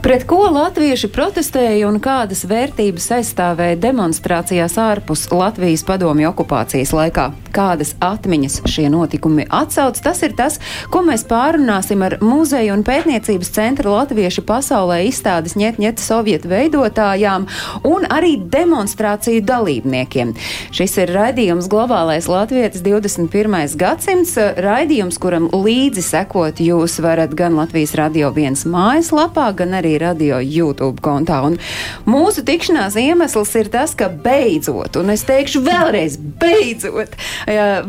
Pret ko latvieši protestēja un kādas vērtības aizstāvēja demonstrācijās ārpus Latvijas padomju okupācijas laikā? Kādas atmiņas šie notikumi atsauc? Tas ir tas, ko mēs pārunāsim ar Muzeju un pētniecības centra latviešu pasaulē izstādes ņetņeta sovietu veidotājām un arī demonstrāciju dalībniekiem. Šis ir raidījums Globālais Latvijas 21. gadsimts, raidījums, kuram līdzi sekot jūs varat gan Latvijas Radio 1 mājaslapā, gan arī radio YouTube kontā. Un mūsu tikšanās iemesls ir tas, ka beidzot, un es teikšu vēlreiz, beidzot,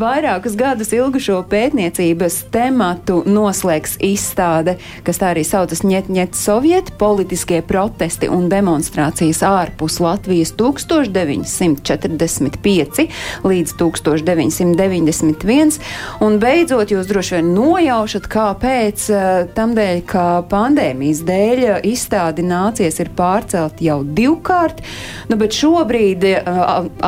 vairākus gadus ilgušo pētniecības tematu noslēgs izstāde, kas tā arī saucas ņet-ņet sovieti, politiskie protesti un demonstrācijas ārpus Latvijas 1945 līdz 1991. Un beidzot, jūs droši vien nojaušat, kāpēc, tamdēļ, ka pandēmijas dēļ izstādi nācies ir pārcelt jau divkārt, nu, bet šobrīd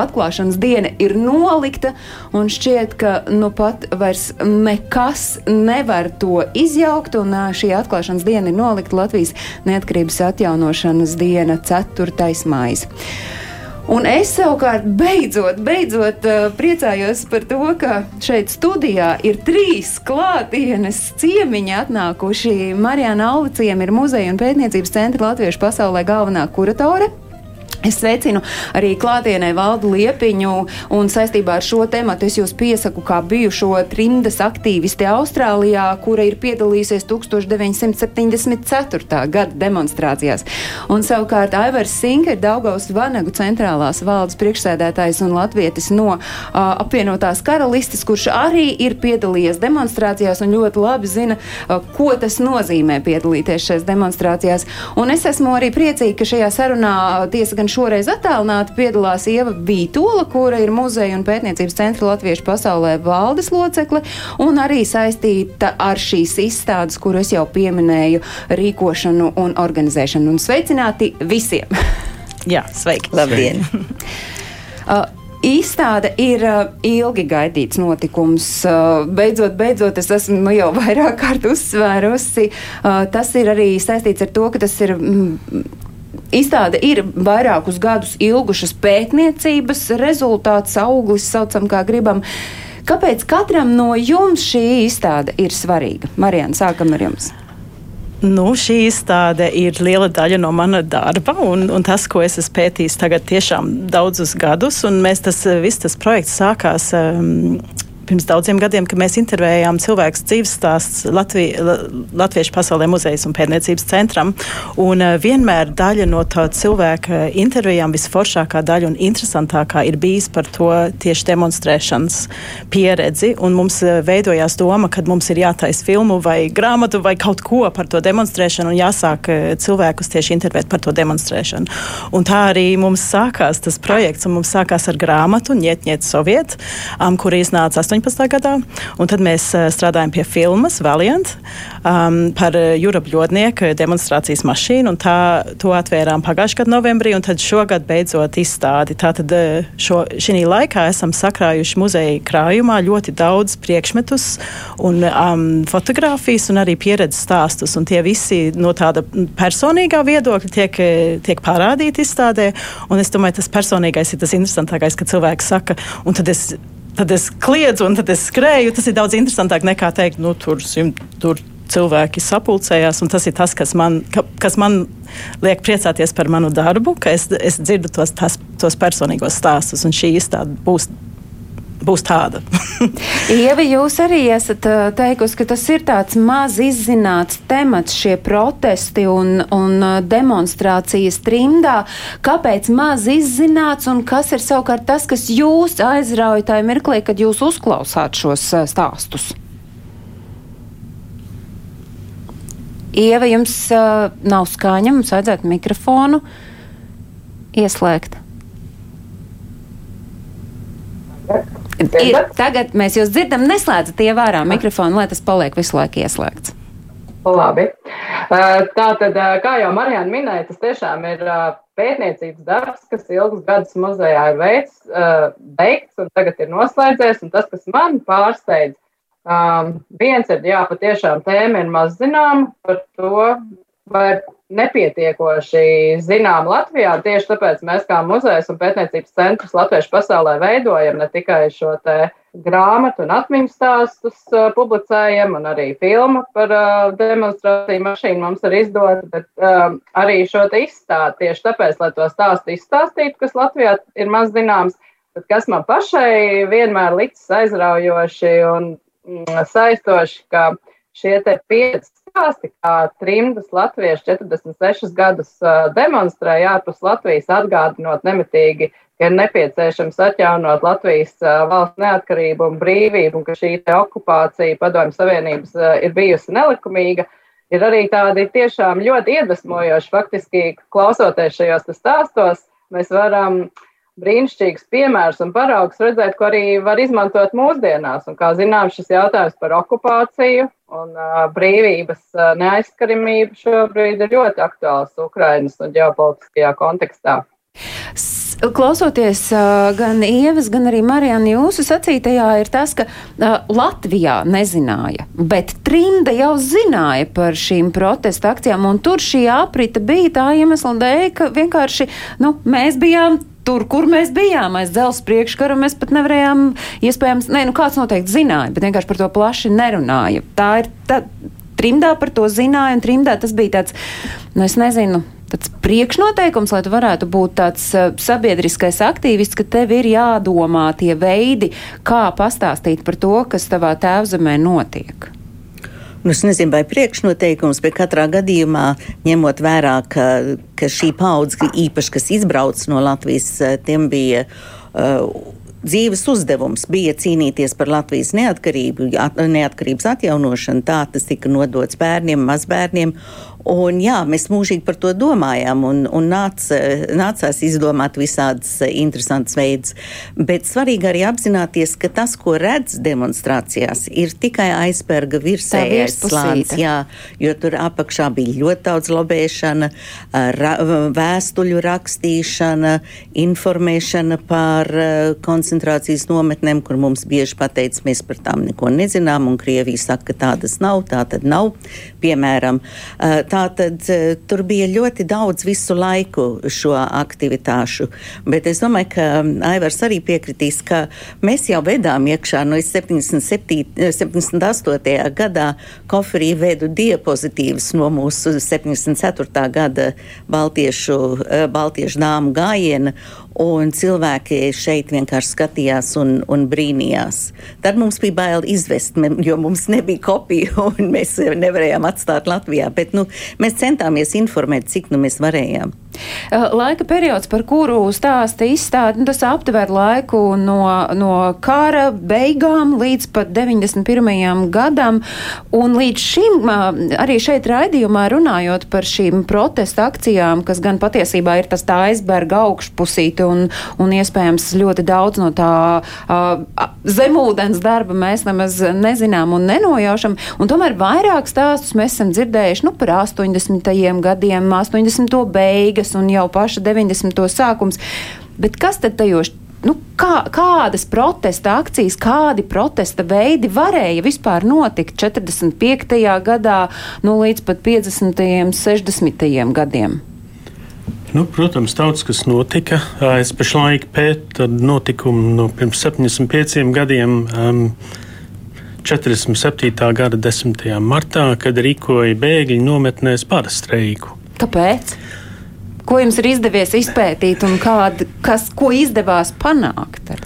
atklāšanas diena ir nolikta, un šķiet, ka nu pat vairs nekas nevar to izjaukt, un šī atklāšanas diena ir nolikta Latvijas neatkarības atjaunošanas diena 4. maijs. Un es savukārt beidzot, beidzot uh, priecājos par to, ka šeit studijā ir trīs klātienes ciemiņi atnākuši. Marijāna Aliciem ir muzeja un pētniecības centra Latviešu pasaulē galvenā kuratore. Es sveicinu arī klātienē Valdu Liepiņu, un saistībā ar šo tematu es jūs piesaku kā bijušo trimdas aktīvisti Austrālijā, kura ir piedalījusies 1974. gada demonstrācijās. Un savukārt Aivars Sinker, Daugaus Vanagu centrālās valdes priekšsēdētājs un latvietis no uh, apvienotās karalistes, kurš arī ir piedalījies demonstrācijās un ļoti labi zina, uh, ko tas nozīmē piedalīties šajās demonstrācijās. Un es esmu arī priecīga, ka šajā sarunā tiesa gan šoreiz attālināti piedalās Ieva Vītola, kura ir muzeja un pētniecības centra Latviešu pasaulē valdes locekle un arī saistīta ar šīs izstādes, kuru es jau pieminēju, rīkošanu un organizēšanu. Un sveicināti visiem! Jā, sveiki! Labdien! uh, Izstāde ir uh, ilgi gaidīts notikums. Uh, beidzot, beidzot, es esmu nu, jau vairāk kārt uzsvērusi. Tas ir arī saistīts ar to, ka tas ir. Izstāde ir vairākus gadus ilgušas pētniecības rezultāts, auglis, saucam, kā gribam. Kāpēc katram no jums šī izstāde ir svarīga? Marijana, sākam ar jums. Nu, šī izstāde ir liela daļa no mana darba, un, un tas, ko es esmu pētījis tagad tiešām daudzus gadus, mēs tas viss tas projekts sākās. Um, pirms daudziem gadiem, kad mēs intervējām cilvēku dzīves stāsts Latvij, Latviešu pasaulē muzejas un pētniecības centram. Un uh, vienmēr daļa no tā cilvēka intervijām visforšākā daļa un interesantākā ir bijis par to tieši demonstrēšanas pieredzi. Un mums uh, veidojās doma, ka mums ir jātaisa filmu vai grāmatu vai kaut ko par to demonstrēšanu un jāsāk uh, cilvēkus tieši intervēt par to demonstrēšanu. Un tā arī mums sākās tas projekts, un mums sākās ar grāmatu Ņetņet Soviet, um, kur iznāca 18. Gadā. Un tad mēs uh, strādājam pie filmas Valiant um, par uh, Jūra Bļodnieku demonstrācijas mašīnu. Tā, to atvērām pagājušā gada novembrī, un tad šogad beidzot izstādi. Tātad šo, šī laikā esam sakrājuši muzeja krājumā ļoti daudz priekšmetus un um, fotografijas un arī pieredzes stāstus. Un tie visi no tāda personīgā viedokļa tiek, tiek parādīti izstādē. Un es domāju, tas personīgais ir tas interesantākais, ka cilvēks saka, un tad es tad es kliedzu un tad es skrēju. Tas ir daudz interesantāk nekā teikt, nu, tur, simt, tur cilvēki sapulcējās. Tas ir tas, kas man, ka, kas man liek priecāties par manu darbu, ka es, es dzirdu tos, tas, tos personīgos stāstus, šī izstāde būs. Būs tāda. Ieva, jūs arī esat teikusi, ka tas ir tāds maz izzināts temats, šie protesti un, un demonstrācijas trimdā. Kāpēc maz izzināts un kas ir savukārt tas, kas jūs aizrauja tajā mirklī, kad jūs uzklausāt šos stāstus? Ieva, jums uh, nav skaņa, mums vajadzētu mikrofonu ieslēgt. Ir, tagad mēs jūs dzirdam, neslēdzat tie vērā mikrofonu, lai tas paliek visu laiku ieslēgts. Labi. Tātad, kā jau Marijāna minēja, tas tiešām ir pētniecības darbs, kas ilgus gadus muzejā ir veids, veikts un tagad ir noslēdzies. Un tas, kas man pārsteidz, um, viens ir, jā, patiešām tēma ir maz zināma par to, vai nepietiekoši zinām Latvijā. Tieši tāpēc mēs kā muzejs un pētniecības centrs Latviešu pasaulē veidojam ne tikai šo grāmatu un atmiņu stāstus publicējam, un arī filmu par demonstrāciju mašīnu mums ir izdota, bet arī šo izstādi tieši tāpēc, lai to stāstu izstāstītu, kas Latvijā ir maz zināms, bet kas man pašai vienmēr licis aizraujoši un mm, saistoši, ka šie pieci stāsti, kā trimdas latvieši 46 gadus demonstrēja ārpus Latvijas, atgādinot nemitīgi, ka ir nepieciešams atjaunot Latvijas valsts neatkarību un brīvību, un ka šī okupācija padomju Savienības ir bijusi nelikumīga. Ir arī tādi tiešām ļoti iedvesmojoši, faktiski klausoties šajos stāstos, mēs varam uh, brīnišķīgs piemērs un paraugs redzēt, ko arī var izmantot mūsdienās. Un, kā zinām, šis jautājums par okupāciju un uh, brīvības uh, neaizskaramību šobrīd ir ļoti aktuāls Ukrainas un ģeopolitiskajā kontekstā. Klausoties gan Ievas, gan arī Marijana jūsu sacītajā, ir tas, ka Latvijā nezināja, bet trimda jau zināja par šīm protesta akcijām, un tur šī aprita bija tā iemesla dēļ, ka vienkārši nu, mēs bijām tur, kur mēs bijām aiz dzelzceļa priekškara, mēs pat nevarējām, iespējams, ne, nu kāds noteikti zināja, bet vienkārši par to plaši nerunāja. Tā ir tā, trimdā par to zināja, un trimdā tas bija tāds, nu es nezinu. Tas priekšnoteikums, lai tu varētu būt tāds uh, sabiedriskais aktīvists, ka tev ir jādomā tie veidi, kā pastāstīt par to, kas tavā tēvzemē notiek. Nu, es nezinu, vai priekšnoteikums, bet katrā gadījumā, ņemot vērā, ka, ka šī paudze, īpaši kas izbrauc no Latvijas, eh, tiem bija. Uh, dzīves uzdevums bija cīnīties par Latvijas neatkarību, at, neatkarības atjaunošanu. Tā tas tika nodots bērniem, mazbērniem. Un, jā, mēs mūžīgi par to domājām, un, un nāc, nācās izdomāt visādas interesantas veidus. Bet svarīgi arī apzināties, ka tas, ko redz demonstrācijās, ir tikai aizberga virsējais slānis. Jā, jo tur apakšā bija ļoti daudz lobēšana, ra, vēstuļu rakstīšana, informēšana par koncentrācijas nometnēm, kur mums bieži pateica, mēs par tām neko nezinām, un Krievija saka, ka tādas nav, tā tad nav. Piemēram, Tā tad e, tur bija ļoti daudz visu laiku šo aktivitāšu. Bet es domāju, ka Aivars arī piekritīs, ka mēs jau vedām iekšā no 77, 78. gadā koferī vedu diapozitīvas no mūsu 74. gada Baltiešu, e, Baltiešu dāmu gājiena un cilvēki šeit vienkārši skatījās un, un brīnījās. Tad mums bija bail izvest, jo mums nebija kopija, un mēs nevarējām atstāt Latvijā. Bet nu, mēs centāmies informēt, cik nu mēs varējām. Laika periods, par kuru stāsta izstāde, nu, tas aptver laiku no, no kara beigām līdz pat 91. gadam. Un līdz šim, arī šeit raidījumā runājot par šīm protesta akcijām, kas gan patiesībā ir tas tā aizberga augšpusīte un, un iespējams ļoti daudz no tā uh, zemūdens darba mēs nemaz nezinām un nenojaušam. Un tomēr vairāk stāstus mēs esam dzirdējuši nu, par 80. gadiem, 80. beigas un jau paša 90. sākums. Bet kas tad tajos nu, kā, kādas protesta akcijas, kādi protesta veidi varēja vispār notikt 45. gadā, nu, līdz pat 50. un 60. gadiem? Nu, protams, daudz kas notika. Es pašlaik pētu notikumu no pirms 75 gadiem. Um, 47. gada 10. martā, kad rīkoja bēgļu nometnēs parastreiku. Kāpēc? Ko jums ir izdevies izpētīt un kād, kas, ko izdevās panākt? Ar?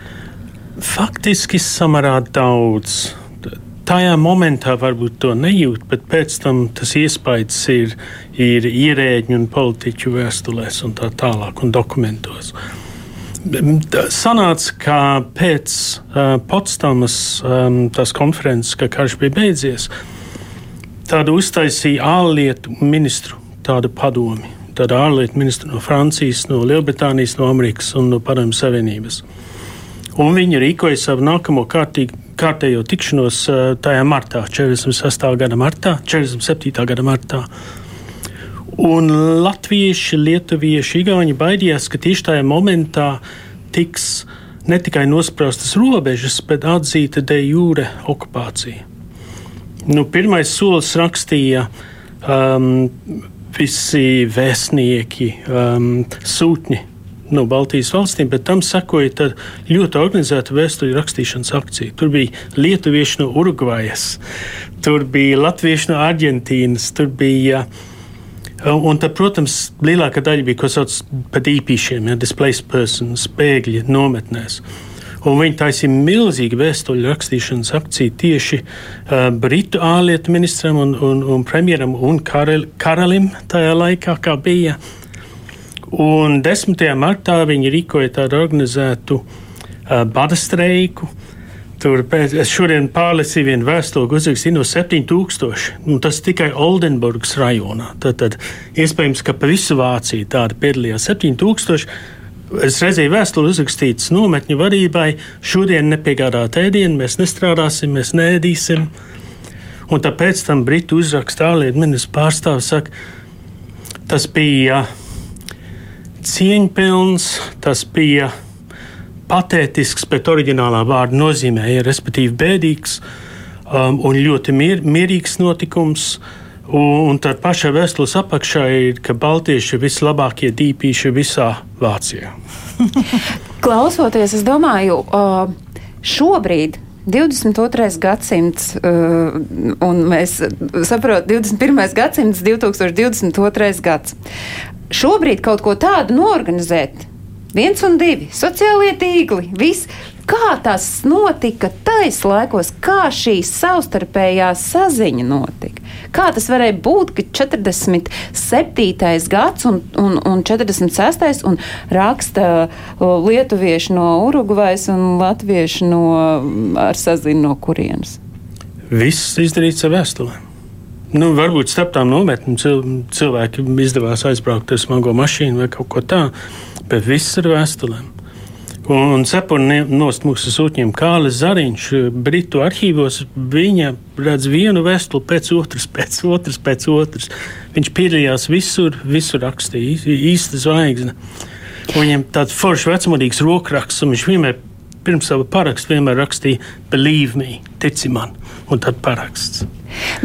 Faktiski samērā daudz. Tajā momentā varbūt to nejūt, bet pēc tam tas iespējas ir, ir ierēģiņu un politiķu vēstulēs un tā tālāk un dokumentos. Sanāca, ka pēc uh, Potsdamas um, konferences, ka karš bija beidzies, tādu uztaisīja ārlietu ministru tādu padomi tad ārlietu ministri no Francijas, no Lielbritānijas, no Amerikas un no Padomju Savienības. Un viņi rīkoja savu nākamo kārtīgi, kārtējo tikšanos tajā martā, 46. gada martā, 47. gada martā. Un latvieši, lietuvieši, igauni baidījās, ka tieši tajā momentā tiks ne tikai nospraustas robežas, bet atzīta de jure okupācija. Nu, pirmais solis rakstīja um, visi vēstnieki, um, sūtņi no Baltijas valstīm, bet tam sekoja ļoti organizēta vēstuļu rakstīšanas akcija. Tur bija lietuvieši no Urugvajas, tur bija latvieši no Argentīnas, tur bija. Un tad, protams, lielākā daļa bija ko sauc par īpašiem, ja displaced persons, bēgļi nometnēs. Un viņi taisīja milzīgu vēstuļu rakstīšanas akciju tieši uh, Britu ārlietu ministram un, un, un premjeram un karel, karalim tajā laikā, kā bija. Uh, Un 10. martā viņi rīkoja tādu organizētu uh, bada streiku. Tur pēc, es šodien pārlasīju vienu vēstuli, ko uzrakstīju no 7000. Nu, tas tikai Oldenburgas rajonā. Tad, tad iespējams, ka pa visu Vāciju tāda piedalījās 7000. Es redzēju vēstuli uzrakstītas nometņu vadībai. Šodien nepiegādāt ēdienu, mēs nestrādāsim, mēs nēdīsim. Un tāpēc tam Britu uzraksta ārlietu ministrs pārstāvis saka, tas bija. Cieņpilns, tas bija patētisks, bet oriģinālā vārda nozīmē, ja, respektīvi bēdīgs um, un ļoti mier, mierīgs notikums. Un, un tad pašā vēstules apakšā ir, ka Baltieši ir vislabākie dīpīši visā Vācijā. Klausoties, es domāju, šobrīd 22. gadsimts, un mēs saprotam, 21. gadsimts, 2022. gads šobrīd kaut ko tādu norganizēt. Viens un divi sociālie tīkli, viss. Kā tas notika tais laikos, kā šī savstarpējā saziņa notika? Kā tas varēja būt, ka 47. gads un, un, un 46. un raksta lietuvieši no Urugvajas un latvieši no, ar saziņu no kurienes? Viss izdarīts ar vēstulēm. Nu, varbūt starp tām nometnēm cilvēki izdevās aizbraukt ar smago mašīnu vai kaut ko tādu, viss ir vēstulēm. Un cepuri nost mūsu sūtņiem Kālis Zariņš, Britu arhīvos, viņa redz vienu vēstuli pēc otras, pēc otras, pēc otras. Viņš piedalījās visur, visur rakstīja, īsta zvaigzne. Viņam tāds foršs vecmodīgs rokraksts, un viņš vienmēr pirms sava paraksta vienmēr rakstīja Believe me, tici man, un tad paraksts.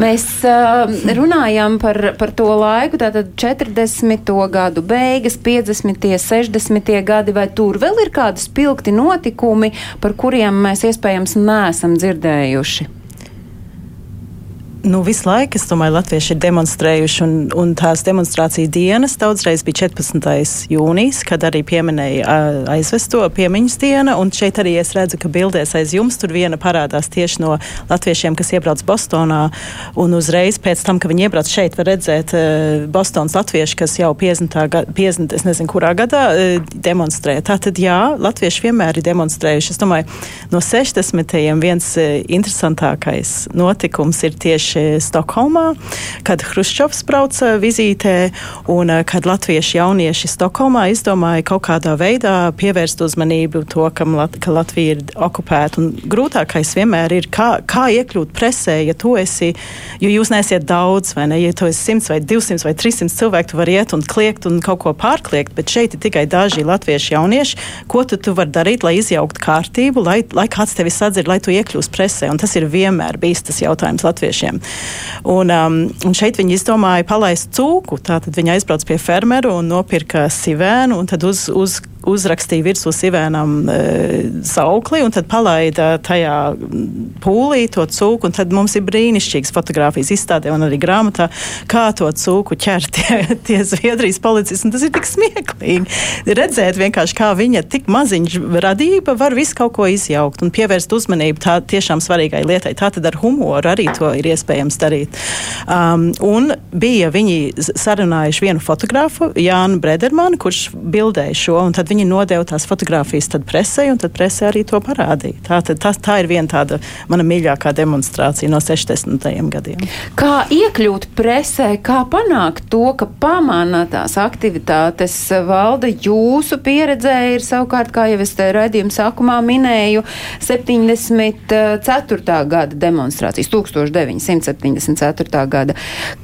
Mēs uh, runājam par, par to laiku, tātad 40. gadu beigas, 50. 60. gadi, vai tur vēl ir kādi spilgti notikumi, par kuriem mēs iespējams neesam dzirdējuši? Nu, visu laiku, es domāju, latvieši ir demonstrējuši, un, un tās demonstrāciju dienas daudzreiz bija 14. jūnijas, kad arī pieminēja aizvesto piemiņas diena, un šeit arī es redzu, ka bildēs aiz jums tur viena parādās tieši no latviešiem, kas iebrauc Bostonā, un uzreiz pēc tam, ka viņi iebrauc šeit, var redzēt Bostonas latvieši, kas jau 50. Gada, 50 es nezinu, kurā gadā demonstrē. Tātad, jā, latvieši vienmēr ir demonstrējuši. Es domāju, no 60. viens interesantākais notikums ir tieši tieši Stokholmā, kad Hruščovs brauca vizītē un eh, kad latvieši jaunieši Stokholmā izdomāja kaut kādā veidā pievērst uzmanību to, Lat ka Latvija ir okupēta. Un grūtākais vienmēr ir, kā, kā iekļūt presē, ja tu esi, jo jūs neesiet daudz, vai ne, ja tu esi 100 vai 200 vai 300 cilvēku, tu vari iet un kliegt un kaut ko pārkliegt, bet šeit ir tikai daži latvieši jaunieši, ko tu, tu vari darīt, lai izjauktu kārtību, lai, lai kāds tevi sadzird, lai tu iekļūst presē. Un tas ir vienmēr bijis tas jautājums latviešiem. Un, um, un šeit viņi izdomāja palaist cūku. Tātad viņi aizbrauca pie fermeru un nopirka sivēnu un tad uz, uz uzrakstīja virsū sivēnam e, saukli un tad palaida tajā pūlī to cūku. Tad mums ir brīnišķīgas fotogrāfijas izstādē un arī grāmatā, kā to cūku ķer tie, tie Zviedrijas policisti. Tas ir tik smieklīgi redzēt vienkārši, kā viņa tik maziņš radība var visu kaut ko izjaukt un pievērst uzmanību tā tiešām svarīgai lietai. Tā tad ar humoru arī to ir iespējams darīt. Um, un bija viņi sarunājuši vienu fotografu, Jānu Bredermanu, kurš bildēja šo, un tad viņi nodeva tās fotogrāfijas presē, un tad presē arī to parādīja. Tā, tā, tā, ir viena tāda mana mīļākā demonstrācija no 60. gadiem. Kā iekļūt presē, kā panākt to, ka pamana tās aktivitātes valda jūsu pieredzē ir savukārt, kā jau es te raidījuma sākumā minēju, 74. gada demonstrācijas, 1974. gada.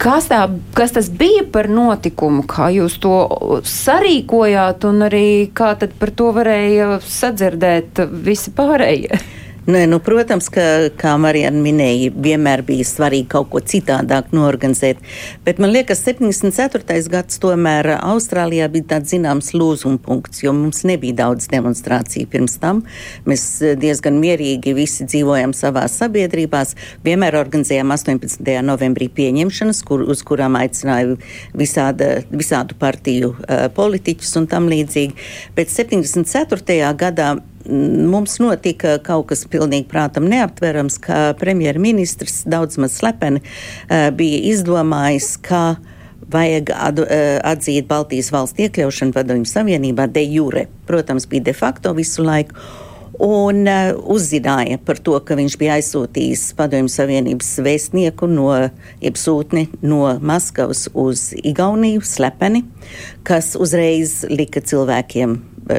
Kas, tā, kas tas bija par notikumu, kā jūs to sarīkojāt un arī kā tad par to varēja sadzirdēt visi pārējie? Nē, nu, protams, ka, kā Marija minēja, vienmēr bija svarīgi kaut ko citādāk norganizēt. Bet man liekas, 74. gads tomēr Austrālijā bija tāds zināms lūzuma punkts, jo mums nebija daudz demonstrāciju pirms tam. Mēs diezgan mierīgi visi dzīvojam savā sabiedrībās. Vienmēr organizējām 18. novembrī pieņemšanas, kur, uz kurām aicināju visāda, visādu partiju uh, politiķus un tam līdzīgi. Bet 74. gadā mums notika kaut kas pilnīgi prātam neaptverams, ka premjerministrs daudz maz slepeni eh, bija izdomājis, ka vajag eh, atzīt Baltijas valstu iekļaušanu Padomju Savienībā de jure. Protams, bija de facto visu laiku. Un uh, uzzināja par to, ka viņš bija aizsūtījis Padomju Savienības vēstnieku no, jeb sūtni no Maskavas uz Igauniju slepeni, kas uzreiz lika cilvēkiem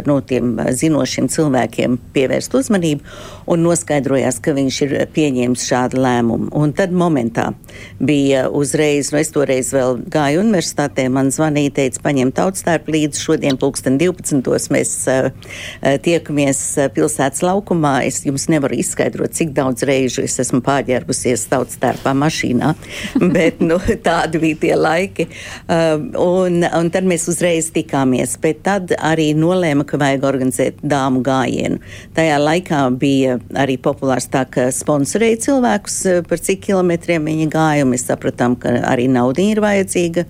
no tiem zinošiem cilvēkiem pievērst uzmanību un noskaidrojās, ka viņš ir pieņēmis šādu lēmumu. Un tad momentā bija uzreiz, nu es toreiz vēl gāju universitātē, man zvanīja, teica, paņem tautstērpu līdzi, šodien pulksten 12. mēs uh, tiekamies pilsētas laukumā. Es jums nevaru izskaidrot, cik daudz reižu es esmu pārģērbusies tautstērpā mašīnā, bet nu, tādi bija tie laiki. Uh, un, un tad mēs uzreiz tikāmies, bet tad arī nolēma, ka vajag organizēt dāmu gājienu. Tajā laikā bija arī populārs tā, ka sponsorēja cilvēkus, eh, par cik kilometriem viņi gāja, un mēs sapratām, ka arī nauda ir vajadzīga.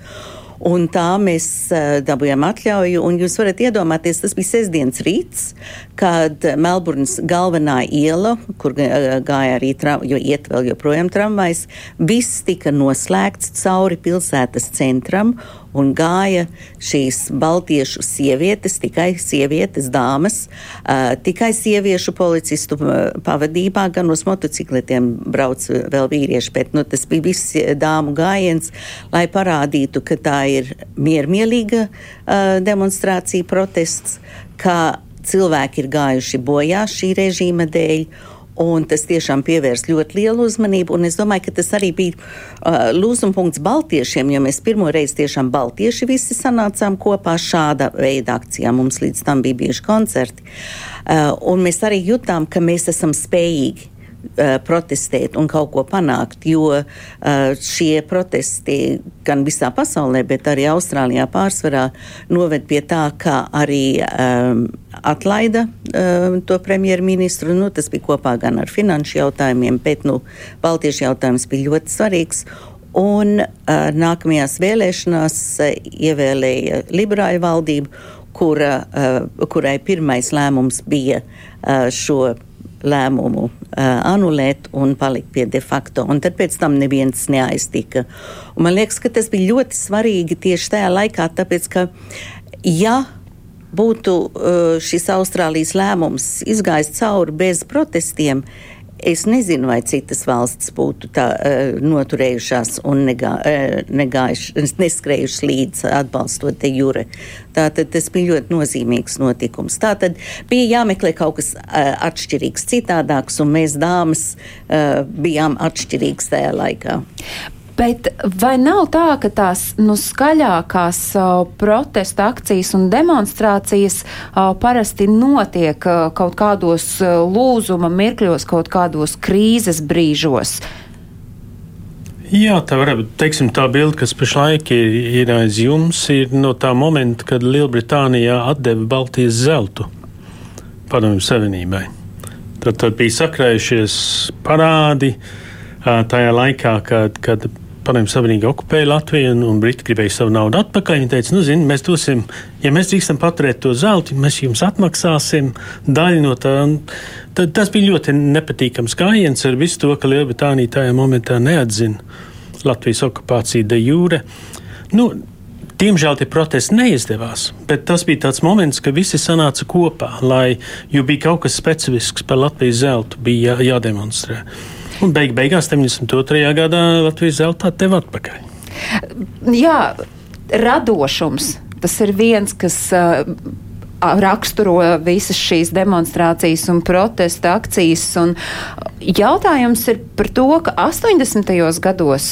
Un tā mēs uh, dabūjām atļauju, jūs varat iedomāties, tas bija sestdienas rīts, kad Melburnas galvenā iela, kur gāja arī tram, jo iet vēl joprojām tramvajs, viss tika noslēgts cauri pilsētas centram, un gāja šīs baltiešu sievietes, tikai sievietes, dāmas, uh, tikai sieviešu policistu pavadībā, gan uz motocikletiem brauc vēl vīrieši, bet nu, tas bija viss dāmu gājiens, lai parādītu, ka tā ir miermīlīga uh, demonstrācija, protests, ka cilvēki ir gājuši bojā šī režīma dēļ Un tas tiešām pievērs ļoti lielu uzmanību. Es domāju, ka tas arī bija uh, lūzumpunkts Baltiešiem, jo mēs pirmo reizi tiešām Baltieši visi sanācām kopā šāda veida akcijā. Mums līdz tam bija bijuši koncerti. Uh, un mēs arī jutām, ka mēs esam spējīgi Uh, protestēt un kaut ko panākt, jo uh, šie protesti gan visā pasaulē, bet arī Austrālijā pārsvarā noved pie tā, ka arī um, atlaida um, to premjerministru. Nu, tas bija kopā gan ar finanšu jautājumiem, bet nu, Baltiešu jautājums bija ļoti svarīgs. Un uh, nākamajās vēlēšanās uh, ievēlēja liberāļu valdību, kura, uh, kurai pirmais lēmums bija uh, šo lēmumu uh, anulēt un palikt pie de facto. Un tad pēc tam neviens neaiztika. Un man liekas, ka tas bija ļoti svarīgi tieši tajā laikā, tāpēc ka, ja būtu uh, šis Austrālijas lēmums izgājis cauri bez protestiem, Es nezinu, vai citas valsts būtu tā uh, noturējušās un negā, uh, negājušas, neskrējušas līdz atbalstot te jūre. Tātad tas bija ļoti nozīmīgs notikums. Tātad bija jāmeklē kaut kas atšķirīgs, citādāks, un mēs dāmas bijām atšķirīgas tajā laikā. Bet vai nav tā, ka tās nu, skaļākās uh, protesta akcijas un demonstrācijas uh, parasti notiek uh, kaut kādos uh, lūzuma mirkļos, kaut kādos krīzes brīžos? Jā, tā varbūt teiksim, tā bilde, kas pašlaik ir, ir aiz jums, ir no tā momenta, kad Lielbritānijā atdeva Baltijas zeltu Padomju Savienībai. Tad, tad bija sakrājušies parādi tajā laikā, kad, kad Padomju Savienība okupēja Latviju un, un Briti gribēja savu naudu atpakaļ. Viņi teica, nu, zini, mēs dosim, ja mēs drīkstam paturēt to zeltu, mēs jums atmaksāsim daļu no tā. Tad, tas bija ļoti nepatīkams gājiens ar visu to, ka Lielbritānija tajā momentā neatzina Latvijas okupāciju de jure. Nu, Diemžēl tie protesti neizdevās, bet tas bija tāds moments, kad visi sanāca kopā, lai, jo bija kaut kas specifisks par Latvijas zeltu, bija jā, jādemonstrē. Un beig, beigās, 72. gadā Latvijas zelta deva atpakaļ. Jā, radošums. Tas ir viens, kas uh, raksturo visas šīs demonstrācijas un protesta akcijas. Un jautājums ir par to, ka 80. gados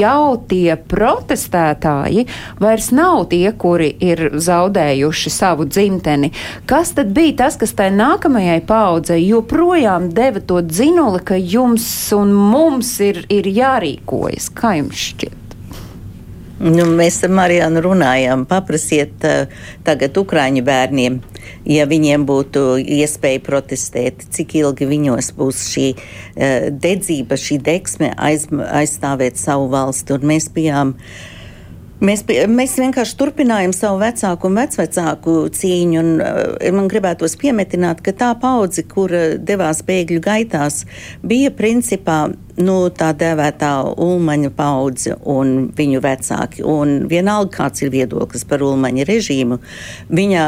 jau tie protestētāji vairs nav tie, kuri ir zaudējuši savu dzimteni. Kas tad bija tas, kas tai nākamajai paudzei joprojām deva to dzinuli, ka jums un mums ir, ir jārīkojas? Kā jums šķiet? Nu, mēs ar Marijānu runājām, paprasiet uh, tagad Ukrāņu bērniem, ja viņiem būtu iespēja protestēt, cik ilgi viņos būs šī uh, dedzība, šī deksme aiz, aizstāvēt savu valsti. Un mēs bijām Mēs, mēs vienkārši turpinājām savu vecāku un vecvecāku cīņu. Un, uh, man gribētos piemetināt, ka tā paudze, kur devās bēgļu gaitās, bija principā nu, tā dēvētā ulmaņa paudze un viņu vecāki. Un vienalga, kāds ir viedoklis par ulmaņa režīmu, bija,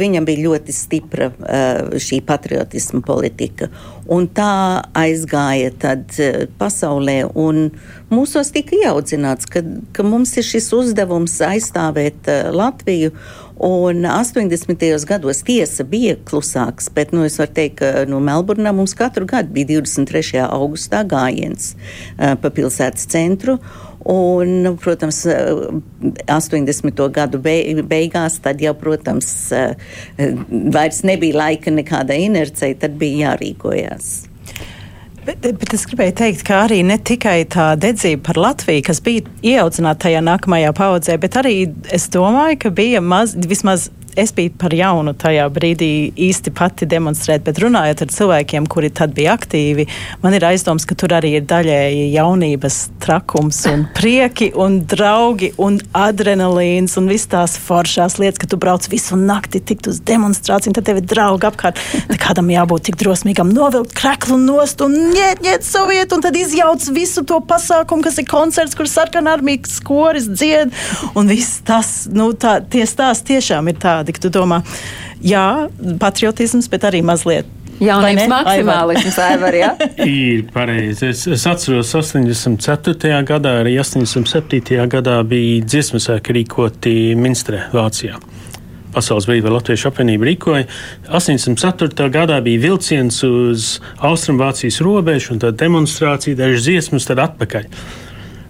viņam bija ļoti stipra uh, šī patriotisma politika. Un tā aizgāja tad uh, pasaulē, un mūsos tika ieaudzināts, ka, ka mums ir šis uzdevums aizstāvēt uh, Latviju. Un 80. gados tiesa bija klusāks, bet nu, es varu teikt, ka no Melburnā mums katru gadu bija 23. augustā gājiens uh, pa pilsētas centru. Un, nu, protams, 80. gadu beigās, tad jau, protams, vairs nebija laika nekādai inercei, tad bija jārīkojas. Bet, bet es gribēju teikt, ka arī ne tikai tā dedzība par Latviju, kas bija ieaudzināta tajā nākamajā paudzē, bet arī es domāju, ka bija maz, vismaz es biju par jaunu tajā brīdī īsti pati demonstrēt, bet runājot ar cilvēkiem, kuri tad bija aktīvi, man ir aizdoms, ka tur arī ir daļēji jaunības trakums un prieki un draugi un adrenalīns un viss tās foršās lietas, ka tu brauc visu nakti tikt uz demonstrāciju, tad tev ir draugi apkārt. Tad kādam jābūt tik drosmīgam novilkt kreklu nost un ņēt, ņēt sovietu, un tad izjauc visu to pasākumu, kas ir koncerts, kur sarkanā armijas koris dzied, un viss tas, nu, tā, tie stāsti tiešām ir tādi tādi, ka tu domā, jā, patriotisms, bet arī mazliet Jaunības maksimālisms, Aivar, ja? Ir pareizi. Es, es atceros, 84. gadā, arī 87. gadā bija dziesmasēki rīkoti Minstrē, Vācijā. Pasaules brīvā Latviešu apvienība rīkoja. 84. gadā bija vilciens uz Austrumvācijas robežu un tad demonstrācija, dažas dziesmas, tad atpakaļ.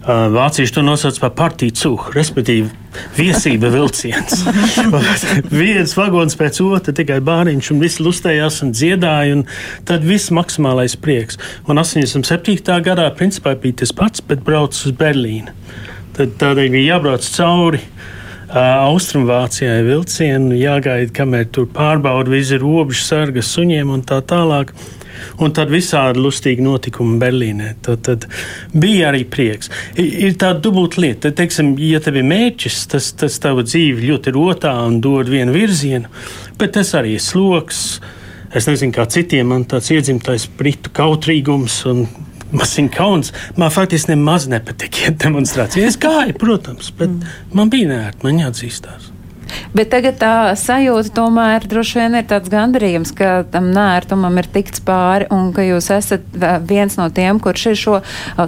Vācieši to nosauc par partiju cūku, respektīvi viesība vilciens. Viens vagons pēc otra, tikai bāriņš, un viss lustējās un dziedāja, un tad viss maksimālais prieks. Un 87. gadā principā bija tas pats, bet brauc uz Berlīnu. Tad tādēļ bija jābrauc cauri. Uh, Austrumvācijai vilcienu jāgaida, kamēr tur pārbauda visi robežu sargas suņiem un tā tālāk. Uh, un tad visādi lustīgi notikumi Berlīnē. Tad, tad bija arī prieks. Ir, tāda dubulta lieta, teiksim, ja tev ir mērķis, tas, tas tavu dzīvi ļoti rotā un dod vienu virzienu, bet tas arī ir sloks. Es nezinu, kā citiem man tāds iedzimtais britu kautrīgums un ir kauns. Man faktiski nemaz nepatika demonstrācija. Es gāju, protams, bet mm. man bija nērti, man jāatzīstās. Bet tagad tā sajūta tomēr droši vien ir tāds gandarījums, ka tam nērtumam ir tikts pāri un ka jūs esat viens no tiem, kurš ir šo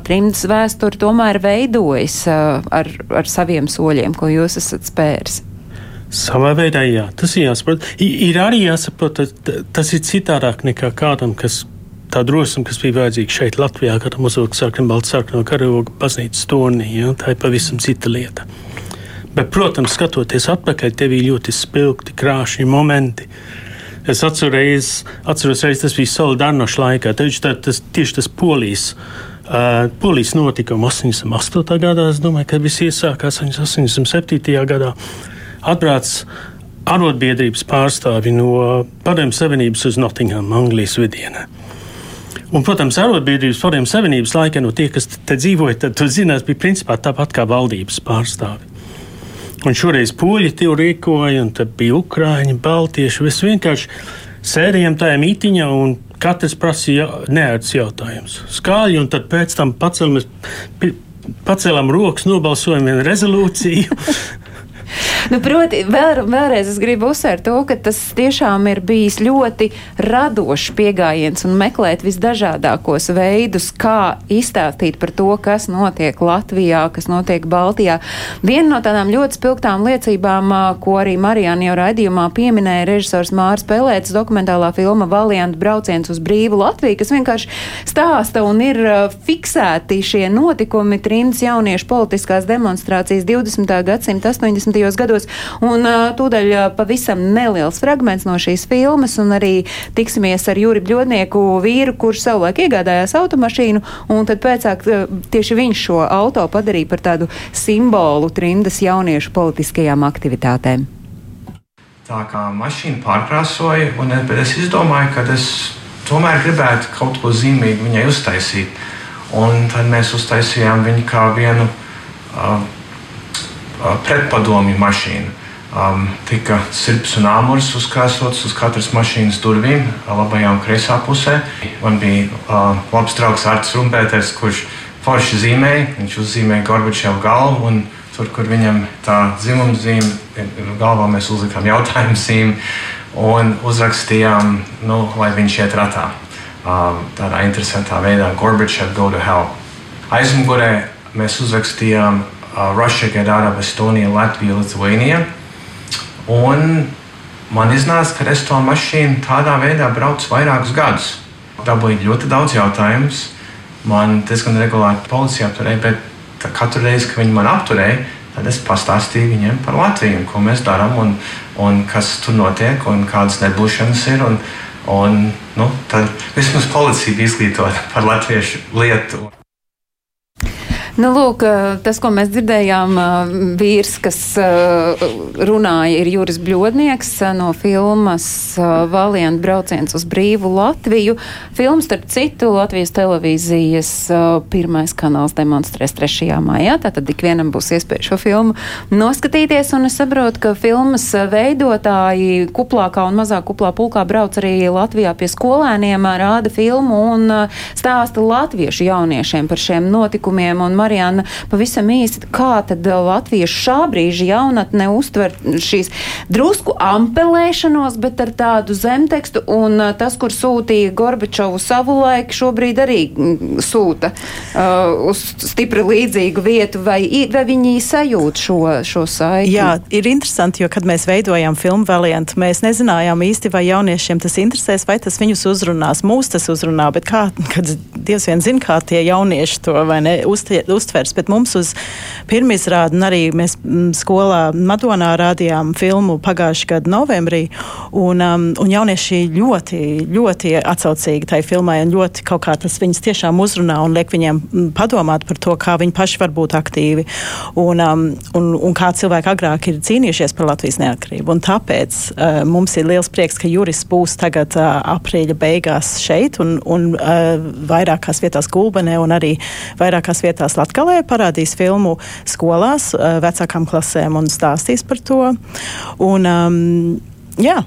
trimdas vēsturi tomēr veidojis ar, ar saviem soļiem, ko jūs esat spēris. Savā veidā, jā, tas ir jāsaprot. Ir arī jāsaprot, tas ir citādāk nekā kādam, kas tā drosme, kas bija vajadzīga šeit, Latvijā, kad mums uzvilka sarkanu, baltu sarkanu karogu baznīcas turnī. Ja? Tā ir pavisam cita lieta. Bet, protams, skatoties atpakaļ, tev ir ļoti spilgti, krāšņi momenti. Es atceros, atceros reiz, tas bija Solidarnoša laikā. Taču tā, tas, tieši tas polijas, uh, polijas notikuma 88. gadā, es domāju, kad viss iesākās 87. gadā. Atbrāc arotbiedrības pārstāvi no Padomju Savienības uz Nottingham, Anglijas vidienē. Un, protams, arotbiedrības Padomju Savienības laikā no tie, kas te dzīvoja, tad, zinās, bija principā tāpat kā valdības pārstāvi. Un šoreiz poļi tur rīkoja, un tad bija ukrāņi, baltieši. Mēs vienkārši sēdējām tajā mītiņā, un katrs prasīja neērts jautājums. Skāļi, un tad pēc tam pacēlamies pacēlām rokas, nobalsojam vienu rezolūciju. Nu, proti, vēl, vēlreiz es gribu uzsvērt to, ka tas tiešām ir bijis ļoti radošs pieejams un meklēt visdažādākos veidus, kā izstāstīt par to, kas notiek Latvijā, kas notiek Baltijā. Viena no tādām ļoti spilgtām liecībām, ko arī Marijāna jau raidījumā pieminēja režisors Mārs Pelēts, dokumentālā filma Valiant brauciens uz brīvu Latviju, kas vienkārši stāsta un ir fiksēti šie notikumi, trimds jauniešu politiskās demonstrācijas 20. gadsimta 80. Gados gados. Un tūdaļ pavisam neliels fragments no šīs filmas, un arī tiksimies ar Jūri Bļodnieku vīru, kurš savulaik iegādājās automašīnu, un tad pēcāk tieši viņš šo auto padarīja par tādu simbolu trindas jauniešu politiskajām aktivitātēm. Tā kā mašīna pārkrāsoja, un es izdomāju, ka es tomēr gribētu kaut ko zīmīgu viņai uztaisīt. Un tad mēs uztaisījām viņu kā vienu uh, pretpadomju mašīna. Um, tika sirds un āmurs uzkrāsots uz katras mašīnas durvīm, labajā un kreisā pusē. Man bija uh, labs draugs Arts Rumpēters, kurš forši zīmēja. Viņš uzzīmēja Gorbačovu galvu, un tur, kur viņam tā dzimuma zīme, galvā mēs uzlikām jautājumu zīmi un uzrakstījām, nu, lai viņš iet ratā. Um, tādā interesantā veidā Gorbačov go to hell. Aizmugurē mēs uzrakstījām uh, Russia, get out of Estonia, Latvija, Lithuania. Un man iznāca, ka es to mašīnu tādā veidā braucu vairākus gadus. Dabūju ļoti daudz jautājumu. Man diezgan regulāri policija apturēja, bet katru reizi, kad viņi man apturēja, tad es pastāstīju viņiem par Latviju, ko mēs darām un, un kas tur notiek un kādas nebūšanas ir. Un, un, nu, tad vismaz policija bija izglītota par latviešu lietu. Nu, lūk, tas, ko mēs dzirdējām, vīrs, kas runāja, ir Juris Bļodnieks no filmas Valiant brauciens uz brīvu Latviju. Filmas, starp citu, Latvijas televīzijas pirmais kanāls demonstrēs 3. maijā, tātad ikvienam būs iespēja šo filmu noskatīties, un es saprotu, ka filmas veidotāji kuplākā un mazāk kuplā pulkā brauc arī Latvijā pie skolēniem, rāda filmu un stāsta latviešu jauniešiem par šiem notikumiem. Un Marijāna, pavisam īsti, kā tad latviešu šā brīža jaunatne uztver šīs drusku ampelēšanos, bet ar tādu zemtekstu, un tas, kur sūtīja Gorbačovu savulaik, šobrīd arī sūta uh, uz stipri līdzīgu vietu, vai, vai viņi sajūt šo, šo saiti? Jā, ir interesanti, jo, kad mēs veidojām filmu Valiant, mēs nezinājām īsti, vai jauniešiem tas interesēs, vai tas viņus uzrunās. Mūs tas uzrunā, bet kā, kad Dievs vien zina, kā tie jaunieši to vai ne uztie, uztvers. Bet mums uz pirmizrādi, un arī mēs mm, skolā Madonā rādījām filmu pagājušā gada novembrī, un, um, un jaunieši ļoti, ļoti atsaucīgi tai filmai, un ļoti kaut kā tas viņus tiešām uzrunā un liek viņiem mm, padomāt par to, kā viņi paši var būt aktīvi, un, um, un, un kā cilvēki agrāk ir cīnījušies par Latvijas neatkarību. Un tāpēc uh, mums ir liels prieks, ka Juris būs tagad uh, aprīļa beigās šeit un, un uh, vairākās vietās Gulbenē un arī vairākās vietās Latgalē parādīs filmu skolās vecākām klasēm un stāstīs par to. Un, um, jā.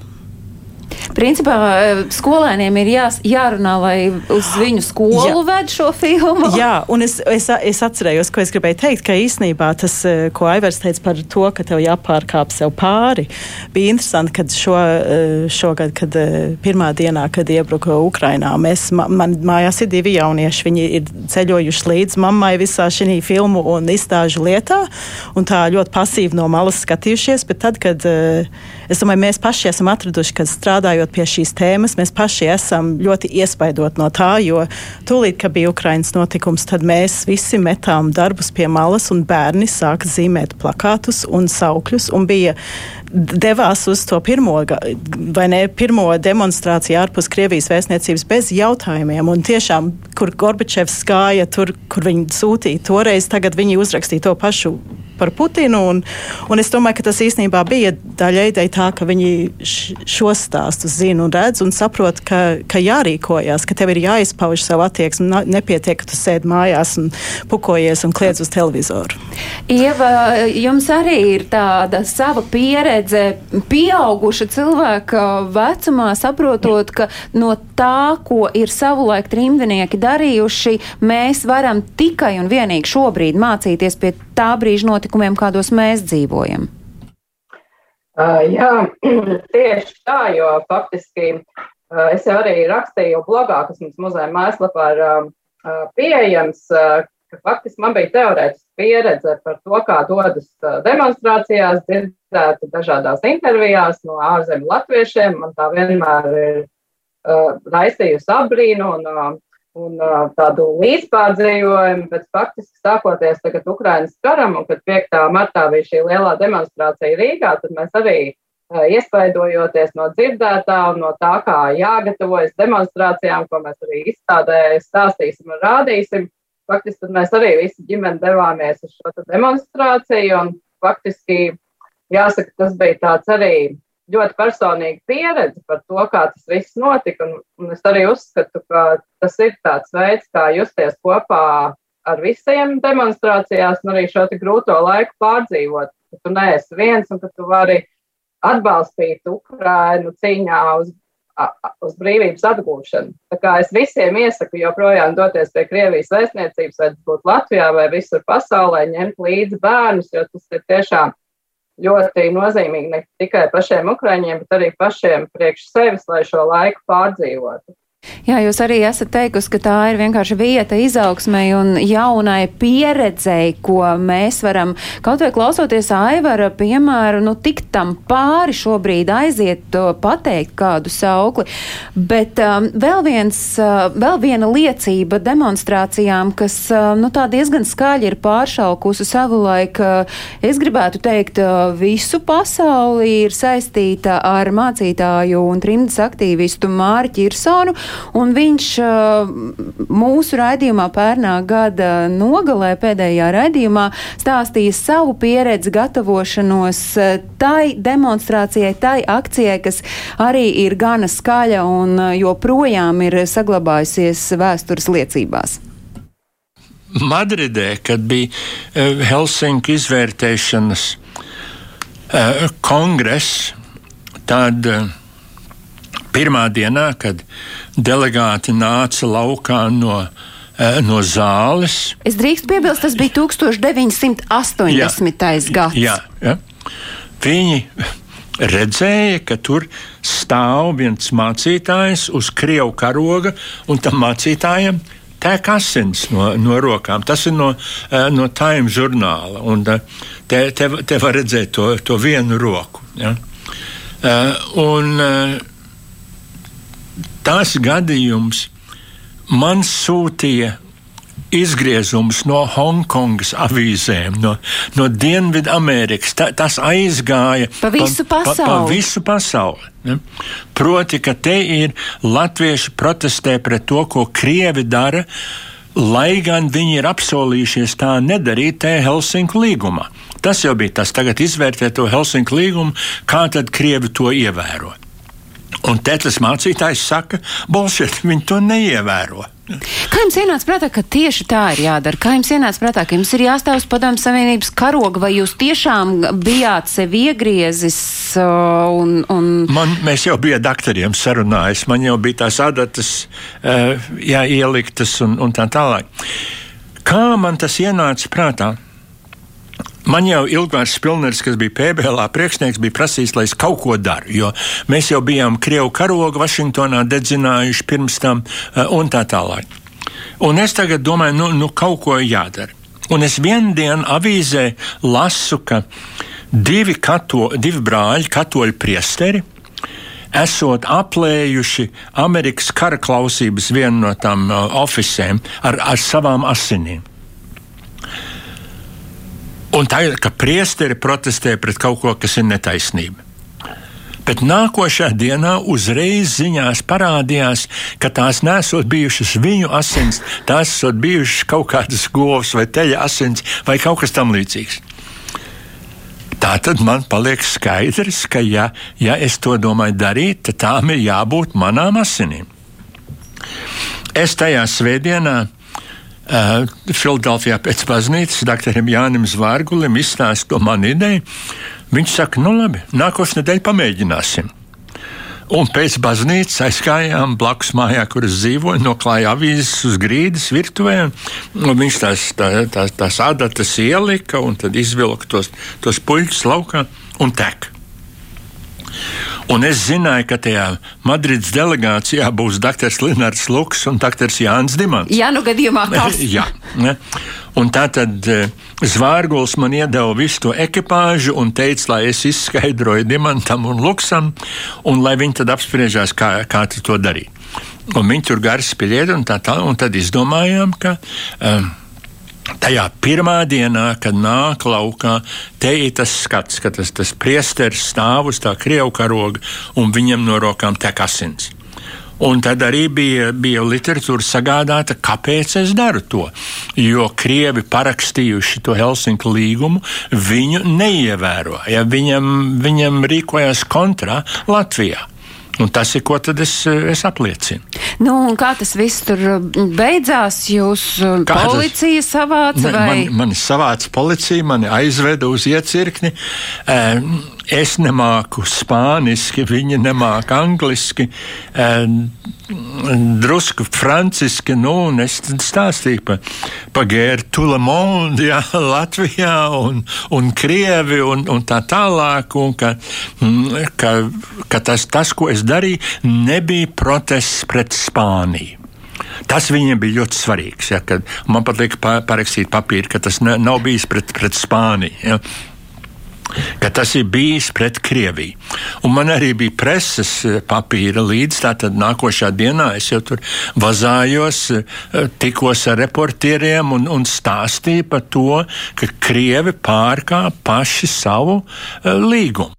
Principā eh, skolēniem ir jā, jārunā, lai uz viņu skolu jā. ved šo filmu. Jā, un es, es, es atcerējos, ko es gribēju teikt, ka īsnībā tas, eh, ko Aivars teica par to, ka tev jāpārkāp sev pāri, bija interesanti, kad šo, eh, šogad, kad pirmā dienā, kad iebruka Ukrainā, mēs, man mājās ir divi jaunieši, viņi ir ceļojuši līdz mammai visā šī filmu un izstāžu lietā, un tā ļoti pasīvi no malas skatījušies, bet tad, kad es domāju, mēs paši esam atraduši, kad strādājot pie šīs tēmas, mēs paši esam ļoti iespaidot no tā, jo tūlīt, kad bija Ukrainas notikums, tad mēs visi metām darbus pie malas un bērni sāka zīmēt plakātus un saukļus un bija devās uz to pirmo, vai ne, pirmo demonstrāciju ārpus Krievijas vēstniecības bez jautājumiem. Un tiešām, kur Gorbačevs gāja, tur, kur viņi sūtīja toreiz, tagad viņi uzrakstīja to pašu par Putinu. Un, un es domāju, ka tas īstenībā bija daļai tā, ka viņi šos stāstus zina un redz un saprot, ka, ka jārīkojas, ka tev ir jāizpauž savu attieksmi. Nepietiek, ka tu sēdi mājās un pukojies un kliedz uz televizoru. Ieva, jums arī ir tāda sava pieredze, pieauguša cilvēka vecumā, saprotot, ka no tā, ko ir savulaik trimdinieki darījuši, mēs varam tikai un vienīgi šobrīd mācīties pie tā brīža notikumiem, kādos mēs dzīvojam. Uh, jā, tieši tā, jo faktiski uh, es jau arī rakstīju blogā, kas mums muzeja mājaslapā ir uh, pieejams, ka faktiski man bija teorētiska pieredze par to, kā dodas demonstrācijās, dzirdēt dažādās intervijās no ārzemju latviešiem. Man tā vienmēr ir uh, raisījusi apbrīnu un, uh, un uh, tādu līdzpārdzīvojumu, bet faktiski sākoties tagad Ukrainas karam un kad 5. martā bija šī lielā demonstrācija Rīgā, tad mēs arī uh, iespaidojoties no dzirdētā un no tā, kā jāgatavojas demonstrācijām, ko mēs arī izstādē stāstīsim un rādīsim, faktiski tad mēs arī visi ģimeni devāmies uz šo demonstrāciju un faktiski jāsaka, tas bija tāds arī ļoti personīga pieredze par to, kā tas viss notika. Un, un es arī uzskatu, ka tas ir tāds veids, kā justies kopā ar visiem demonstrācijās un arī šo grūto laiku pārdzīvot. Ka tu neesi viens un ka tu vari atbalstīt Ukrainu cīņā uz, uz brīvības atgūšanu. Tā kā es visiem iesaku joprojām doties pie Krievijas vēstniecības, vai tas būtu Latvijā vai visur pasaulē, ņemt līdzi bērnus, jo tas ir tiešām ļoti nozīmīgi ne tikai pašiem ukraiņiem, bet arī pašiem priekš sevis, lai šo laiku pārdzīvotu. Jā, jūs arī esat teikusi, ka tā ir vienkārši vieta izaugsmai un jaunai pieredzei, ko mēs varam kaut vai klausoties Aivara piemēru, nu tik tam pāri šobrīd aiziet pateikt kādu saukli. Bet um, vēl, viens, uh, vēl viena liecība demonstrācijām, kas uh, nu, tā diezgan skaļi ir pāršaukusi savulaik, uh, es gribētu teikt, uh, visu pasauli ir saistīta ar mācītāju un trimdas aktīvistu Māri Ķirsonu. Un viņš mūsu raidījumā pērnā gada nogalē pēdējā raidījumā stāstīja savu pieredzi gatavošanos tai demonstrācijai, tai akcijai, kas arī ir gana skaļa un joprojām ir saglabājusies vēstures liecībās. Madridē, kad bija Helsinku izvērtēšanas kongress, tad pirmā dienā, kad delegāti nāca laukā no, eh, no zāles. Es drīkstu piebilst, tas bija 1980. Jā, gads. Jā, jā. Viņi redzēja, ka tur stāv viens mācītājs uz krievu karoga, un tam mācītājam tek asins no, no rokām. Tas ir no, eh, no Time žurnāla. Un eh, te, te, te var redzēt to, to vienu roku. Ja? Un, tas gadījums man sūtīja izgriezums no Hongkongas avīzēm, no, no Dienvidamerikas. Ta, tas aizgāja pa visu pasauli. Pa, pa visu pasauli ne? Proti, ka te ir latvieši protestē pret to, ko Krievi dara, lai gan viņi ir apsolījušies tā nedarīt te Helsinku līgumā. Tas jau bija tas, tagad izvērtēt to Helsinku līgumu, kā tad Krievi to ievērot. Un Tetlis mācītājs saka, bolšet, viņi to neievēro. Kā jums ienāca prātā, ka tieši tā ir jādara? Kā jums ienāca prātā, ka jums ir jāstāv uz padomu savienības karoga, vai jūs tiešām bijāt sevi iegriezis? Un, un... Man, mēs jau bijām doktoriem sarunājis, man jau bija tās adatas uh, jāieliktas un, un tā tālāk. Kā man tas ienāca prātā? Man jau Ilgārs Pilners, kas bija PBL priekšnieks, bija prasījis, lai es kaut ko daru, jo mēs jau bijām Krievu karogu Vašingtonā dedzinājuši pirms tam eh, un tā tālāk. Un es tagad domāju, nu, nu kaut ko jādara. Un es vienu dienu avīzē lasu, ka divi, kato, divi brāļi, katoļu priesteri, esot aplējuši Amerikas kara klausības vienu no tām uh, oficēm ar, ar savām asinīm. Un tā ir, ka priesteri protestē pret kaut ko, kas ir netaisnība. Bet nākošā dienā uzreiz ziņās parādījās, ka tās nesot bijušas viņu asins, tās esot bijušas kaut kādas govs vai teļa asins vai kaut kas tam līdzīgs. Tā tad man paliek skaidrs, ka, ja, ja es to domāju darīt, tad tām ir jābūt manām asinīm. Es tajā svētdienā Filadelfijā pēc baznīcas doktoram Jānim Zvārgulim izstāstu to manu ideju. Viņš saka, nu labi, nākošais nedēļa pamēģināsim. Un pēc baznīcas aizgājām blakus mājā, kur es dzīvoju, noklāja avīzes uz grīdas virtuvē. Viņš tās, tā, tās, tās adatas ielika un tad izvilka tos, tos puļus laukā un tek. Un es zināju, ka tajā Madrides delegācijā būs dr. Linārds Luks un dr. Jānis Dimants. Jā, nu gadījumā kas? Jā. Ne? Un tā tad eh, Zvārguls man iedeva visu to ekipāžu un teica, lai es izskaidroju Dimantam un Luksam, un lai viņi tad apspriežās, kā, kā to darīt. Un viņi tur gari spēļiet un tā tālāk, un tad izdomājām, ka. Um, Tajā pirmā dienā, kad nāk laukā, te ir tas skats, ka tas, tas priesteris stāv uz tā krievu karoga un viņam no rokām tek asins. Un tad arī bija, bija literatūra sagādāta, kāpēc es daru to. Jo krievi parakstījuši to Helsinku līgumu, viņu neievēro. Ja viņam, viņam rīkojās kontrā Latvijā. Un tas ir, ko tad es, es apliecinu. Nu, kā tas viss tur beidzās? Jūs uh, Kā policija savāca vai? Man, mani savāca policija, mani aizveda uz iecirkni. Um, es nemāku spāniski, viņa nemāka angliski, drusku franciski. Nu, es stāstīju par pa Gēru Tulemondu, jā, Latvijā un, un Krievi un, un tā tālāk. Un ka, ka, ka tas, tas, ko es darīju, nebija protests pret Spāniju. Tas viņiem bija ļoti svarīgs. Ja, man pat lika parakstīt papīru, ka tas ne, nav bijis pret, pret Spāniju. Ja ka tas ir bijis pret Krieviju. Un man arī bija preses eh, papīra līdz tātad nākošā dienā. Es jau tur vazājos, eh, tikos ar reportieriem un, un stāstīju par to, ka Krievi pārkāp paši savu uh, līgumu.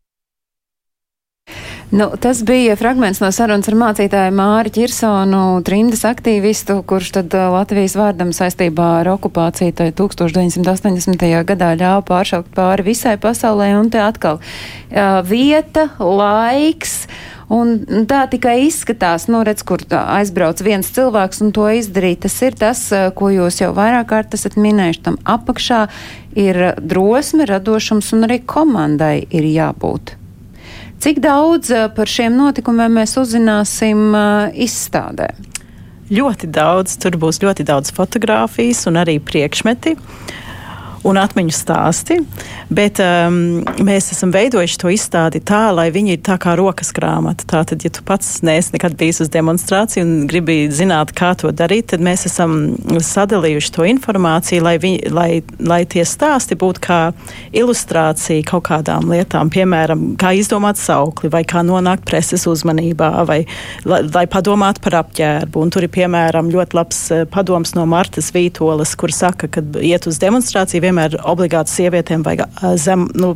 Nu, tas bija fragments no sarunas ar mācītāju Māri Čirsonu, trindas aktīvistu, kurš tad Latvijas vārdam saistībā ar okupāciju 1980. gadā ļāva pāršaukt pāri visai pasaulē, un te atkal uh, vieta, laiks. Un tā tikai izskatās, nu, redz, kur aizbrauc viens cilvēks un to izdarīt. Tas ir tas, ko jūs jau vairāk kārt esat minējuši. Tam apakšā ir drosme, radošums un arī komandai ir jābūt. Cik daudz eh, par šiem notikumiem mēs uzzināsim eh, izstādē? Ļoti daudz. Tur būs ļoti daudz fotografijas un arī priekšmeti. Uh, un atmiņu stāsti. Bet um, mēs esam veidojuši to izstādi tā, lai viņi ir tā kā rokas grāmata. Tātad, ja tu pats neesi nekad bijis uz demonstrāciju un gribi zināt, kā to darīt, tad mēs esam sadalījuši to informāciju, lai, viņi, lai, lai tie stāsti būtu kā ilustrācija kaut kādām lietām, piemēram, kā izdomāt saukli vai kā nonākt preses uzmanībā vai lai, lai padomātu par apģērbu. Un tur ir piemēram ļoti labs eh, padoms no Martas Vītolas, kur saka, ka iet uz demonstrāciju vienmēr obligāti sievietēm vajag zem, nu,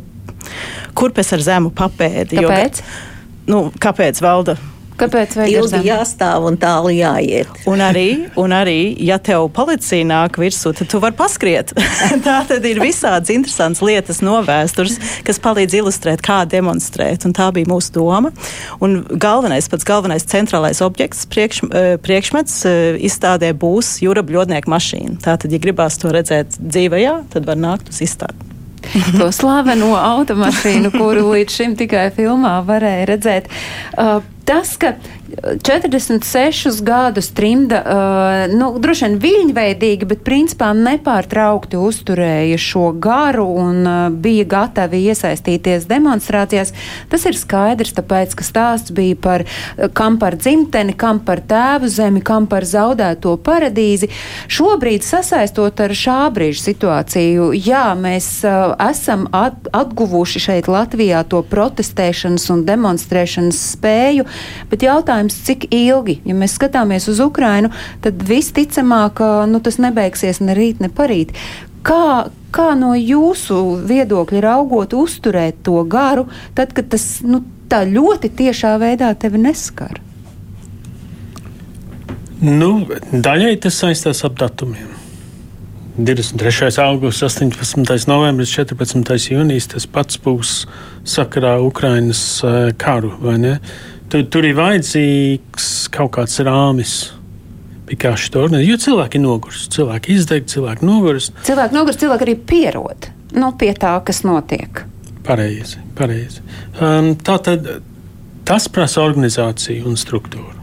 kurpes ar zemu papēdi. Kāpēc? Jo, nu, kāpēc valda Kāpēc ilgi jāstāv un tālu jāiet? Un arī, un arī, ja tev policija nāk virsū, tad tu vari paskriet. Tā tad ir visādas interesantas lietas no vēstures, kas palīdz ilustrēt, kā demonstrēt. Un tā bija mūsu doma. Un galvenais, pats galvenais centrālais objekts, priekš, priekšmets izstādē būs jūra bļodnieku mašīna. Tātad, ja gribās to redzēt dzīvajā, tad var nākt uz izstādi. to slaveno automašīnu, kuru līdz šim tikai filmā varēja redzēt. Uh, tas, ka 46 gadus trimda, uh, nu, droši vien viļņveidīgi, bet principā nepārtraukti uzturēja šo garu un uh, bija gatavi iesaistīties demonstrācijās. Tas ir skaidrs, tāpēc, ka stāsts bija par uh, kam par dzimteni, kam par tēvu zemi, kam par zaudēto paradīzi. Šobrīd sasaistot ar šā brīža situāciju, jā, mēs uh, esam at, atguvuši šeit Latvijā to protestēšanas un demonstrēšanas spēju, bet jautājums, jautājums, cik ilgi, ja mēs skatāmies uz Ukrainu, tad visticamāk, nu, tas nebeigsies ne rīt, ne parīt. Kā, kā no jūsu viedokļa raugot, uzturēt to garu, tad, kad tas nu, tā ļoti tiešā veidā tevi neskar? Nu, daļai tas saistās ar datumiem. 23. augusts, 18. novembris, 14. jūnijas. Tas pats būs sakarā Ukrainas uh, karu. Tur, tur ir vajadzīgs kaut kāds rāmis. Kā šī organizācija, jo cilvēki ir noguruši, cilvēki izdeg, cilvēki noguruši. Cilvēki noguruši, cilvēki arī pierod nu, pie tā, kas notiek. Pareizi, pareizi. Um, tā tad tas prasa organizāciju un struktūru.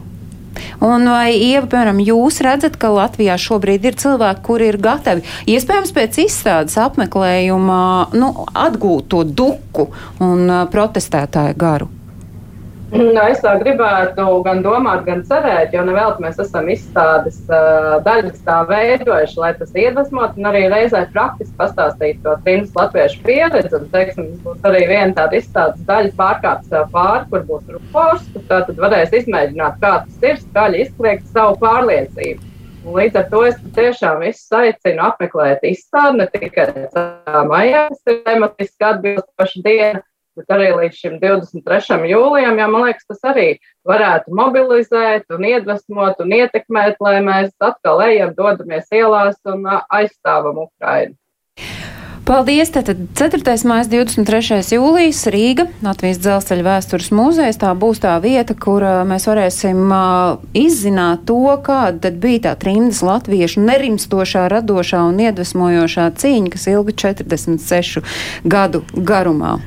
Un vai, Ieva, piemēram, jūs redzat, ka Latvijā šobrīd ir cilvēki, kuri ir gatavi, iespējams, pēc izstādes apmeklējuma nu, atgūt to duku un uh, protestētāju garu? Nu, es tā gribētu gan domāt, gan cerēt, jo nevēl mēs esam izstādes uh, daļas tā veidojuši, lai tas iedvesmotu un arī reizē praktiski pastāstītu to trījus latviešu pieredzi. Un, teiksim, būs arī viena tāda izstādes daļa pārkāpt sev pāri, kur būs rupors, kur tā tad varēs izmēģināt, kā tas ir, skaļi izkliegt savu pārliecību. Un līdz ar to es tiešām visus aicinu apmeklēt izstādi, ne tikai maijā, kas ir tematiski atbilstoša diena, bet arī līdz šim 23. jūlijam, jo man liekas, tas arī varētu mobilizēt un iedvesmot un ietekmēt, lai mēs atkal ejam, dodamies ielās un aizstāvam Ukrainu. Paldies! Tātad 4. mājas 23. jūlijas Rīga, Latvijas dzelzceļa vēstures muzejs. Tā būs tā vieta, kur mēs varēsim izzināt to, kāda tad bija tā trimdas latviešu nerimstošā, radošā un iedvesmojošā cīņa, kas ilga 46 gadu garumā.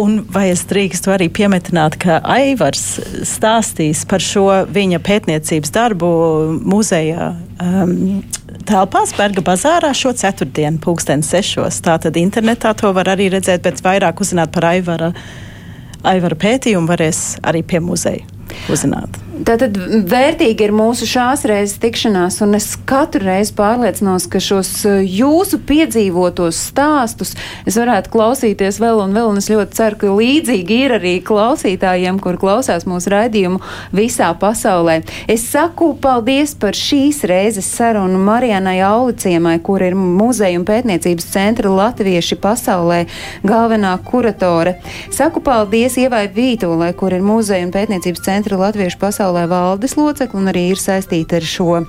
Un vai es drīkstu arī piemetināt, ka Aivars stāstīs par šo viņa pētniecības darbu muzejā um, telpās Berga bazārā šo ceturtdienu, pulksten sešos. Tātad internetā to var arī redzēt, bet vairāk uzzināt par Aivara, Aivara pētījumu varēs arī pie muzeja uzzināt. Tātad vērtīgi ir mūsu šās reizes tikšanās, un es katru reizi pārliecinos, ka šos eh, jūsu piedzīvotos stāstus es varētu klausīties vēl un vēl, un es ļoti ceru, ka līdzīgi ir arī klausītājiem, kur klausās mūsu raidījumu visā pasaulē. Es saku paldies par šīs reizes sarunu Marijanai Auliciemai, kur ir muzeja un pētniecības centra latvieši pasaulē galvenā kuratore. Saku paldies Ievai Vītolai, kur ir muzeja un pētniecības centra latviešu pasaulē pasaulē valdes locekli un arī ir saistīta ar šo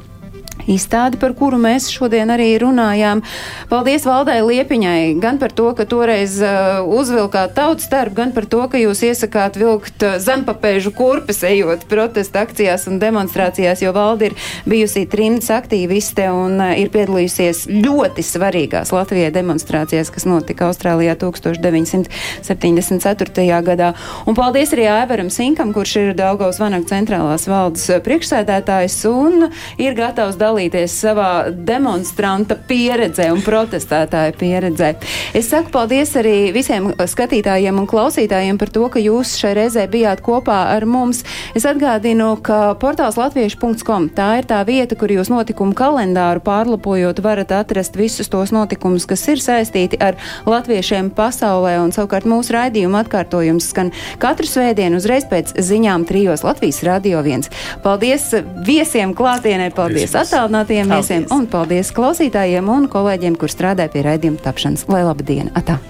izstādi, par kuru mēs šodien arī runājām. Paldies Valdai Liepiņai gan par to, ka toreiz uh, uzvilkāt tautas darbu, gan par to, ka jūs iesakāt vilkt uh, zempapēžu kurpes, ejot protesta akcijās un demonstrācijās, jo Valda ir bijusi trimdas aktīviste un uh, ir piedalījusies ļoti svarīgās Latvijai demonstrācijās, kas notika Austrālijā 1974. gadā. Un paldies arī Aivaram Sinkam, kurš ir Daugaus Vanaga centrālās valdes uh, priekšsēdētājs un ir gatavs dalīties dalīties savā demonstranta pieredzē un protestētāja pieredzē. Es saku paldies arī visiem skatītājiem un klausītājiem par to, ka jūs šai reizē bijāt kopā ar mums. Es atgādinu, ka portāls latviešu.com tā ir tā vieta, kur jūs notikumu kalendāru pārlapojot varat atrast visus tos notikumus, kas ir saistīti ar latviešiem pasaulē, un savukārt mūsu raidījuma atkārtojums skan katru svētdienu uzreiz pēc ziņām trijos Latvijas Radio 1. Paldies viesiem klātienē, paldies attālinātiem viesiem un paldies klausītājiem un kolēģiem, kur strādā pie raidījuma tapšanas. Lai laba diena! Atā.